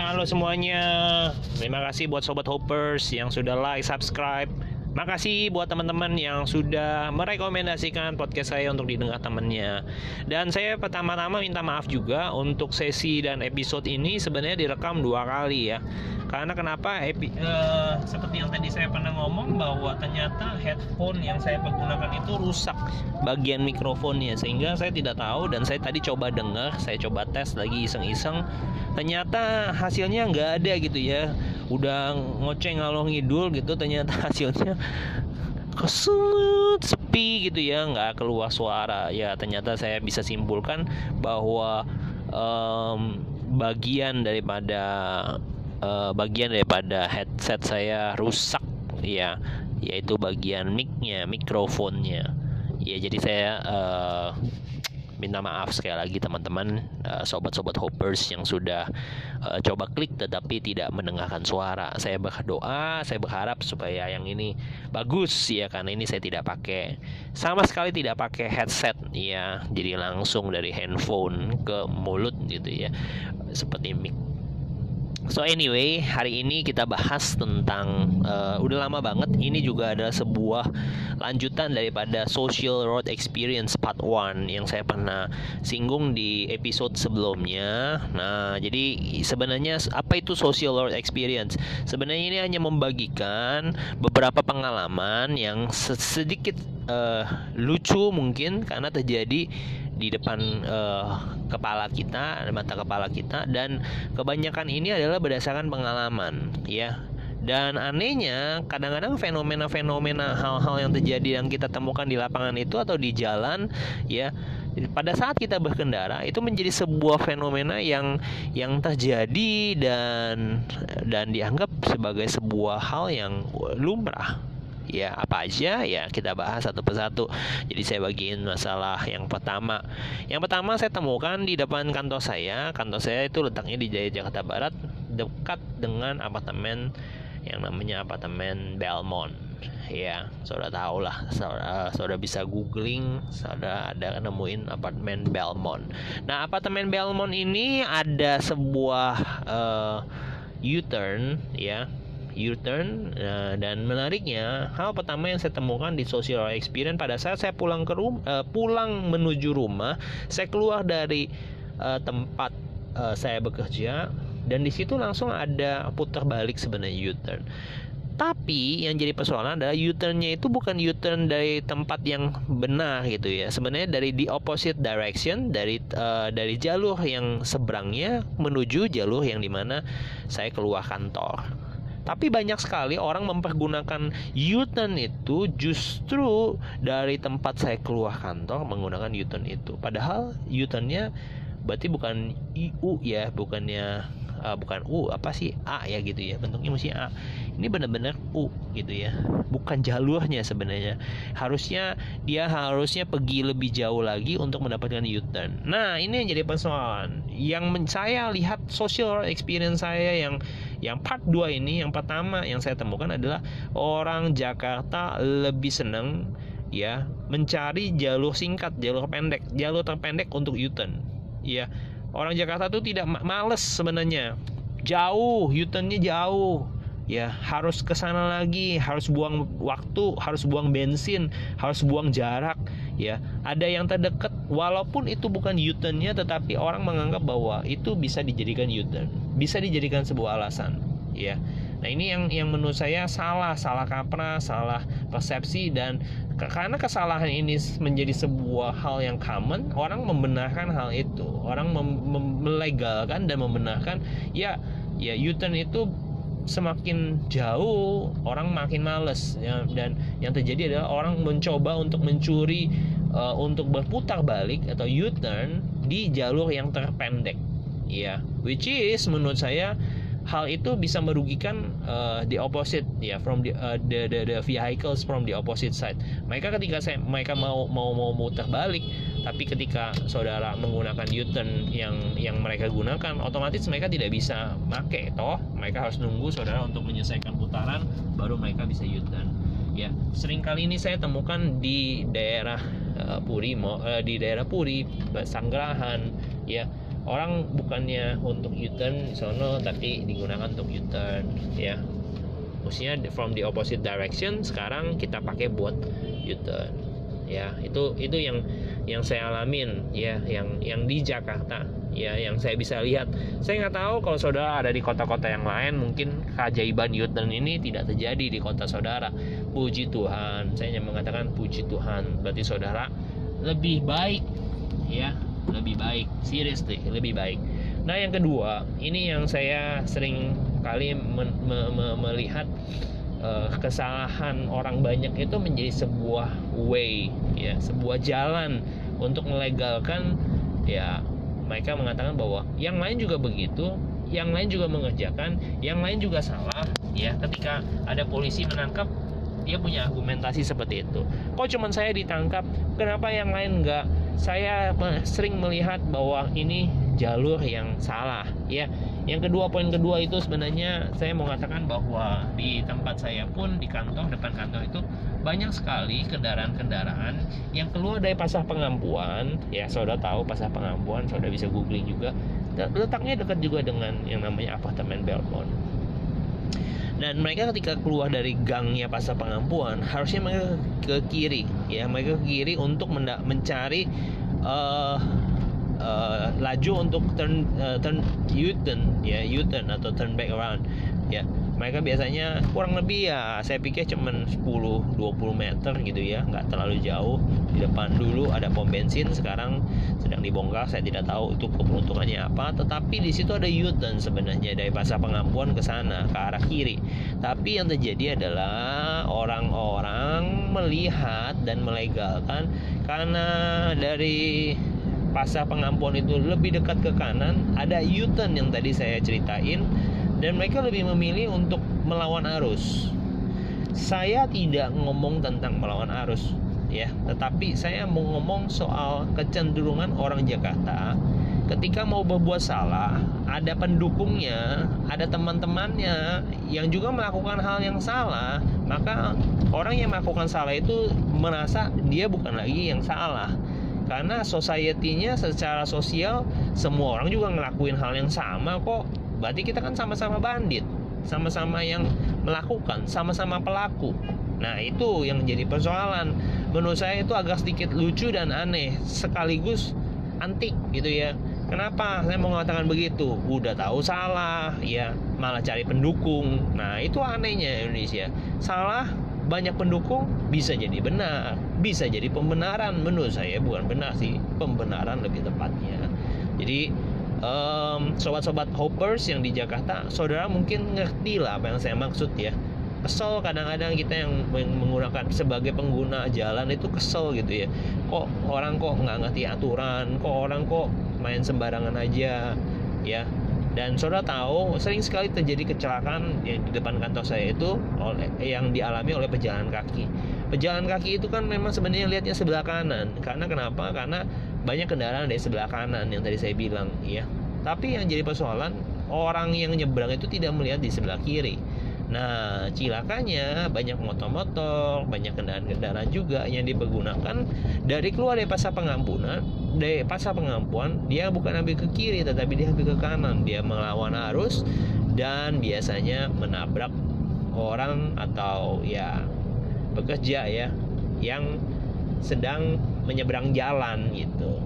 Halo semuanya Terima kasih buat Sobat Hoppers yang sudah like, subscribe Makasih buat teman-teman yang sudah merekomendasikan podcast saya untuk didengar temannya. Dan saya pertama-tama minta maaf juga untuk sesi dan episode ini sebenarnya direkam dua kali ya. Karena kenapa? Epi, uh, seperti yang tadi saya pernah ngomong bahwa ternyata headphone yang saya pergunakan itu rusak. Bagian mikrofonnya. Sehingga saya tidak tahu dan saya tadi coba dengar, saya coba tes lagi iseng-iseng. Ternyata hasilnya nggak ada gitu ya. Udah ngoceng ngalor ngidul gitu ternyata hasilnya kesulut sepi gitu ya. Nggak keluar suara. Ya ternyata saya bisa simpulkan bahwa um, bagian daripada uh, bagian daripada headset saya rusak ya yaitu bagian micnya mikrofonnya ya jadi saya uh, minta maaf sekali lagi teman-teman uh, sobat-sobat hoppers yang sudah uh, coba klik tetapi tidak mendengarkan suara. Saya berdoa, saya berharap supaya yang ini bagus ya karena ini saya tidak pakai sama sekali tidak pakai headset ya. Jadi langsung dari handphone ke mulut gitu ya. Seperti mic So anyway, hari ini kita bahas tentang uh, udah lama banget. Ini juga ada sebuah lanjutan daripada Social Road Experience Part 1 yang saya pernah singgung di episode sebelumnya. Nah, jadi sebenarnya apa itu Social Road Experience? Sebenarnya ini hanya membagikan beberapa pengalaman yang sedikit uh, lucu mungkin karena terjadi di depan uh, kepala kita, mata kepala kita dan kebanyakan ini adalah berdasarkan pengalaman, ya. Dan anehnya, kadang-kadang fenomena-fenomena hal-hal yang terjadi yang kita temukan di lapangan itu atau di jalan, ya, pada saat kita berkendara itu menjadi sebuah fenomena yang yang terjadi dan dan dianggap sebagai sebuah hal yang lumrah ya apa aja ya kita bahas satu persatu. Jadi saya bagiin masalah yang pertama. Yang pertama saya temukan di depan kantor saya. Kantor saya itu letaknya di Jaya Jakarta Barat dekat dengan apartemen yang namanya apartemen Belmont. Ya saudara tahu lah saudara, bisa googling saudara ada nemuin apartemen Belmont. Nah apartemen Belmont ini ada sebuah uh, U-turn ya U-turn uh, dan menariknya hal pertama yang saya temukan di social experience pada saat saya pulang ke rumah uh, pulang menuju rumah saya keluar dari uh, tempat saya bekerja dan di situ langsung ada putar balik sebenarnya U-turn tapi yang jadi persoalan adalah U-turnnya itu bukan U-turn dari tempat yang benar gitu ya. Sebenarnya dari the opposite direction dari uh, dari jalur yang seberangnya menuju jalur yang di mana saya keluar kantor. Tapi banyak sekali orang mempergunakan U-turn itu justru dari tempat saya keluar kantor menggunakan U-turn itu. Padahal U-turnnya berarti bukan IU ya, bukannya uh, bukan U apa sih? A ya gitu ya bentuknya mesti A. Ini benar-benar U gitu ya bukan jalurnya sebenarnya. Harusnya dia harusnya pergi lebih jauh lagi untuk mendapatkan U-turn. Nah ini yang jadi persoalan. Yang saya lihat social experience saya yang yang part 2 ini yang pertama yang saya temukan adalah orang Jakarta lebih senang ya mencari jalur singkat, jalur pendek, jalur terpendek untuk U-turn. Ya, orang Jakarta tuh tidak males sebenarnya. Jauh, U-turnnya jauh. Ya, harus ke sana lagi, harus buang waktu, harus buang bensin, harus buang jarak. Ya, ada yang terdekat walaupun itu bukan U-turnnya tetapi orang menganggap bahwa itu bisa dijadikan U-turn, bisa dijadikan sebuah alasan, ya. Nah ini yang yang menurut saya salah, salah kaprah, salah persepsi dan karena kesalahan ini menjadi sebuah hal yang common, orang membenarkan hal itu, orang melegalkan dan membenarkan ya ya U-turn itu semakin jauh orang makin males ya, dan yang terjadi adalah orang mencoba untuk mencuri uh, untuk berputar balik atau U-turn di jalur yang terpendek ya which is menurut saya hal itu bisa merugikan uh, the opposite ya yeah, from the, uh, the the the vehicles from the opposite side. Mereka ketika saya mereka mau mau mau muter balik, tapi ketika saudara menggunakan U-turn yang yang mereka gunakan, otomatis mereka tidak bisa pakai toh. Mereka harus nunggu saudara untuk menyelesaikan putaran baru mereka bisa U-turn. Ya, sering kali ini saya temukan di daerah uh, Puri, uh, di daerah Puri, Sanggerahan, ya orang bukannya untuk U-turn sono tapi digunakan untuk U-turn ya. Maksudnya from the opposite direction sekarang kita pakai buat U-turn ya itu itu yang yang saya alamin ya yang yang di Jakarta ya yang saya bisa lihat. Saya nggak tahu kalau saudara ada di kota-kota yang lain mungkin keajaiban U-turn ini tidak terjadi di kota saudara. Puji Tuhan saya hanya mengatakan puji Tuhan. Berarti saudara lebih baik ya lebih baik. Seriously lebih baik. Nah yang kedua ini yang saya sering kali me me me melihat uh, kesalahan orang banyak itu menjadi sebuah way ya sebuah jalan untuk melegalkan ya mereka mengatakan bahwa yang lain juga begitu yang lain juga mengerjakan yang lain juga salah ya. Ketika ada polisi menangkap dia punya argumentasi seperti itu. Kok cuma saya ditangkap? Kenapa yang lain enggak saya sering melihat bahwa ini jalur yang salah ya. Yang kedua poin kedua itu sebenarnya saya mau katakan bahwa di tempat saya pun di kantor depan kantor itu banyak sekali kendaraan-kendaraan yang keluar dari pasar pengampuan ya saudara tahu pasar pengampuan saudara bisa googling juga. Letaknya dekat juga dengan yang namanya apartemen Belmont. Dan mereka ketika keluar dari gangnya pasar pengampuan harusnya mereka ke kiri ya mereka ke kiri untuk mencari uh, uh, laju untuk turn uh, turn U-turn ya U-turn atau turn back around ya. Mereka biasanya kurang lebih ya saya pikir cuma 10-20 meter gitu ya nggak terlalu jauh. Di depan dulu ada pom bensin sekarang sedang dibongkar saya tidak tahu itu keperuntungannya apa. Tetapi di situ ada U-turn sebenarnya dari pasar pengampuan ke sana ke arah kiri. Tapi yang terjadi adalah orang-orang melihat dan melegalkan karena dari pasar pengampuan itu lebih dekat ke kanan ada U-turn yang tadi saya ceritain dan mereka lebih memilih untuk melawan arus. Saya tidak ngomong tentang melawan arus ya. Tetapi saya mau ngomong soal kecenderungan orang Jakarta. Ketika mau berbuat salah ada pendukungnya ada teman-temannya yang juga melakukan hal yang salah maka orang yang melakukan salah itu merasa dia bukan lagi yang salah karena society-nya secara sosial semua orang juga ngelakuin hal yang sama kok berarti kita kan sama-sama bandit sama-sama yang melakukan sama-sama pelaku nah itu yang menjadi persoalan menurut saya itu agak sedikit lucu dan aneh sekaligus antik gitu ya Kenapa saya mau mengatakan begitu? Udah tahu salah, ya malah cari pendukung. Nah itu anehnya Indonesia. Salah banyak pendukung bisa jadi benar. Bisa jadi pembenaran menurut saya bukan benar sih. Pembenaran lebih tepatnya. Jadi um, sobat-sobat hoppers yang di Jakarta saudara mungkin ngerti lah apa yang saya maksud ya. Kesel kadang-kadang kita yang menggunakan sebagai pengguna jalan itu kesel gitu ya. Kok orang kok nggak ngerti aturan? Kok orang kok main sembarangan aja? Ya dan saudara tahu sering sekali terjadi kecelakaan yang di depan kantor saya itu oleh yang dialami oleh pejalan kaki. Pejalan kaki itu kan memang sebenarnya lihatnya sebelah kanan. Karena kenapa? Karena banyak kendaraan dari sebelah kanan yang tadi saya bilang ya tapi yang jadi persoalan orang yang nyebrang itu tidak melihat di sebelah kiri Nah, cilakanya banyak motor-motor, banyak kendaraan-kendaraan juga yang dipergunakan dari keluar dari pasar pengampunan, dari pasar pengampuan, dia bukan ambil ke kiri tetapi dia ambil ke kanan. Dia melawan arus dan biasanya menabrak orang atau ya bekerja ya yang sedang menyeberang jalan gitu.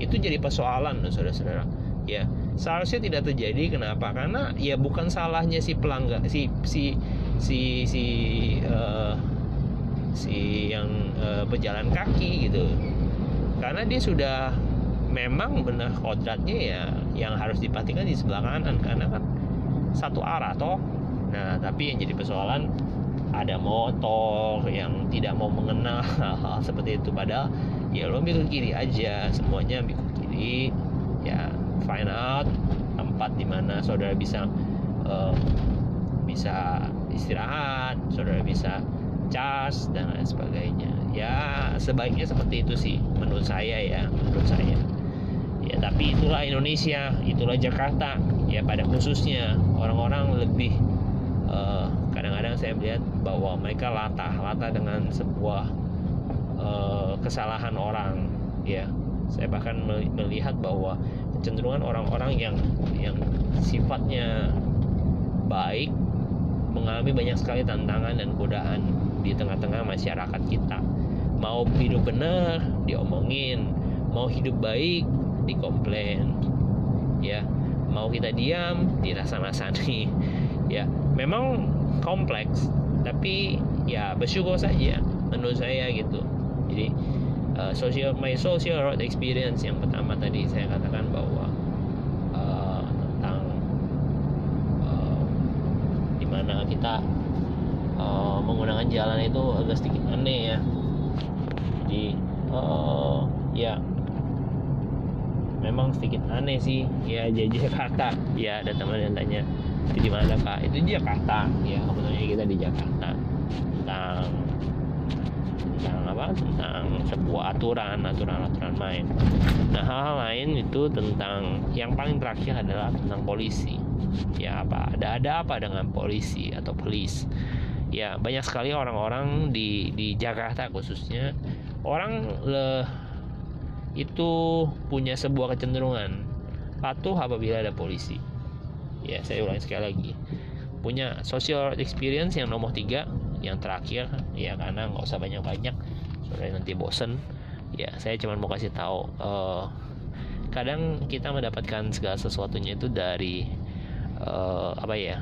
Itu jadi persoalan saudara-saudara. Ya, seharusnya tidak terjadi kenapa? Karena ya bukan salahnya si pelanggan si si si si uh, si yang uh, pejalan kaki gitu. Karena dia sudah memang benar kodratnya ya yang harus diperhatikan di sebelah kanan. Karena kan satu arah toh. Nah tapi yang jadi persoalan ada motor yang tidak mau mengenal hal-hal seperti itu. Padahal ya lo ambil ke kiri aja semuanya ambil ke kiri find out tempat di mana saudara bisa uh, bisa istirahat, saudara bisa cas dan lain sebagainya. Ya sebaiknya seperti itu sih menurut saya ya, menurut saya. Ya tapi itulah Indonesia, itulah Jakarta. Ya pada khususnya orang-orang lebih eh, kadang-kadang saya melihat bahwa mereka latah, latah dengan sebuah uh, kesalahan orang, ya saya bahkan melihat bahwa kecenderungan orang-orang yang yang sifatnya baik mengalami banyak sekali tantangan dan godaan di tengah-tengah masyarakat kita. Mau hidup benar diomongin. Mau hidup baik dikomplain. Ya mau kita diam dirasa-rasani ya memang kompleks tapi ya bersyukur saja menurut saya gitu. Jadi uh, social my social road experience yang pertama tadi saya katakan bahwa uh, tentang uh, di mana kita uh, menggunakan jalan itu agak sedikit aneh ya. Jadi uh, ya memang sedikit aneh sih. Ya jadi Jakarta. Ya ada teman yang tanya itu di mana kak? Itu Jakarta. Ya kebetulan kita di Jakarta tentang tentang apa tentang sebuah aturan aturan aturan main. Nah hal-hal lain itu tentang yang paling terakhir adalah tentang polisi. Ya apa ada ada apa dengan polisi atau polis? Ya banyak sekali orang-orang di di Jakarta khususnya orang le, itu punya sebuah kecenderungan. Patuh apabila ada polisi. Ya saya ulangi sekali lagi. Punya social experience yang nomor tiga yang terakhir ya karena nggak usah banyak-banyak soalnya nanti bosen. Ya saya cuma mau kasih tahu uh, kadang kita mendapatkan segala sesuatunya itu dari uh, apa ya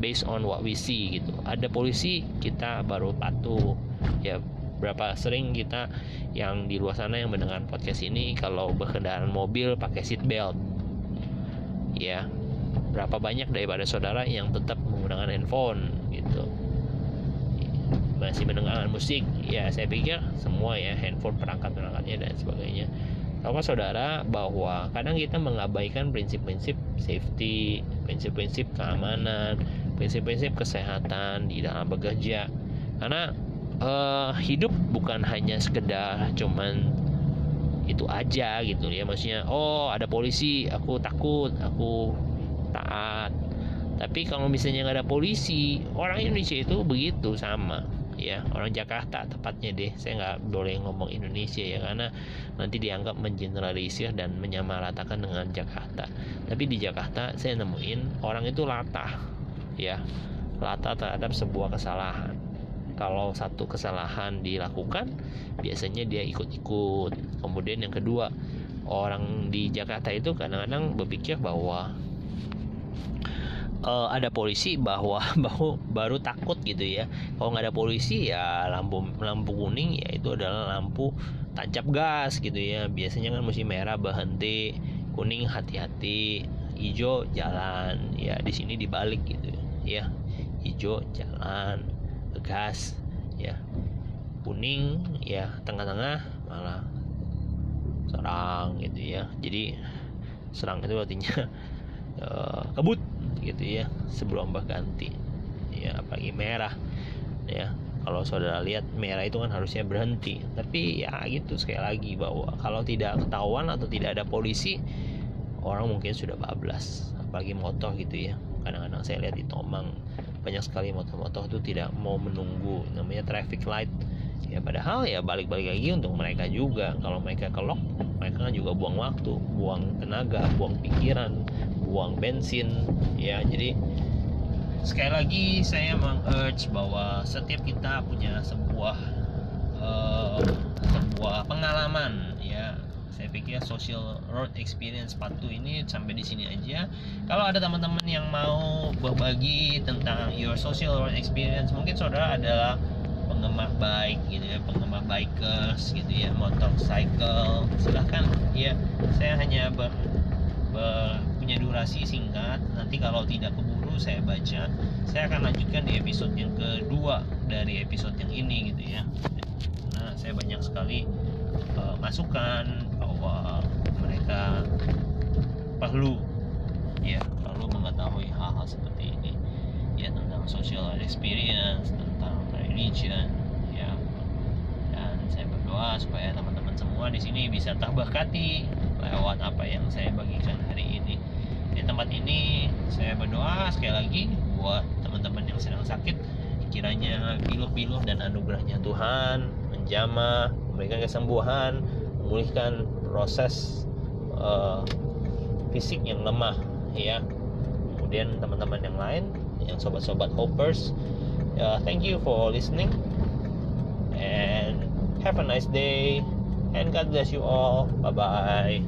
based on what we see gitu. Ada polisi kita baru patuh. Ya berapa sering kita yang di luar sana yang mendengar podcast ini kalau berkendaraan mobil pakai seat belt. Ya berapa banyak daripada saudara yang tetap menggunakan handphone gitu masih mendengarkan musik ya saya pikir semua ya handphone perangkat perangkatnya dan sebagainya. Tahu saudara bahwa kadang kita mengabaikan prinsip-prinsip safety, prinsip-prinsip keamanan, prinsip-prinsip kesehatan di dalam bekerja. Karena uh, hidup bukan hanya sekedar cuman itu aja gitu ya maksudnya oh ada polisi aku takut aku taat. Tapi kalau misalnya nggak ada polisi orang Indonesia itu begitu sama ya orang Jakarta tepatnya deh. Saya nggak boleh ngomong Indonesia ya karena nanti dianggap mengeneralisir dan menyamaratakan dengan Jakarta. Tapi di Jakarta saya nemuin orang itu latah ya. Latah terhadap sebuah kesalahan. Kalau satu kesalahan dilakukan biasanya dia ikut-ikut. Kemudian yang kedua orang di Jakarta itu kadang-kadang berpikir bahwa uh, ada polisi bahwa baru baru takut gitu ya. Kalau nggak ada polisi ya lampu lampu kuning ya itu adalah lampu tancap gas gitu ya. Biasanya kan mesti merah berhenti kuning hati-hati hijau jalan. Ya di sini dibalik gitu ya. Hijau jalan gas ya. Kuning ya tengah-tengah malah serang gitu ya. Jadi serang itu artinya uh, kebut gitu ya sebelum berganti ya apalagi merah. Ya kalau saudara lihat merah itu kan harusnya berhenti. Tapi ya gitu sekali lagi bahwa kalau tidak ketahuan atau tidak ada polisi orang mungkin sudah bablas. Apalagi motor gitu ya. Kadang-kadang saya lihat di Tomang banyak sekali motor-motor itu tidak mau menunggu. Namanya traffic light. Ya padahal ya balik-balik lagi untuk mereka juga. Kalau mereka kelok mereka kan juga buang waktu buang tenaga buang pikiran buang bensin. Ya jadi sekali lagi saya mengurge bahwa setiap kita punya sebuah uh, sebuah pengalaman ya. Saya pikir social road experience patu ini sampai di sini aja. Kalau ada teman-teman yang mau berbagi tentang your social road experience mungkin saudara adalah penggemar bike gitu ya penggemar bikers gitu ya motorcycle silahkan. Ya saya hanya ber, ber, durasi singkat. Nanti kalau tidak keburu saya baca. Saya akan lanjutkan di episode yang kedua dari episode yang ini gitu ya. Nah saya banyak sekali uh, masukan bahwa mereka perlu ya perlu mengetahui hal-hal seperti ini. Ya tentang social experience tentang religion ya. Dan saya berdoa supaya teman-teman semua di sini bisa terberkati lewat apa yang saya bagikan hari ini tempat ini saya berdoa sekali lagi buat teman-teman yang sedang sakit kiranya piluh-piluh dan anugerahnya Tuhan menjamah memberikan kesembuhan memulihkan proses uh, fisik yang lemah ya. Kemudian teman-teman yang lain yang sobat-sobat hoppers uh, thank you for listening and have a nice day and God bless you all. Bye bye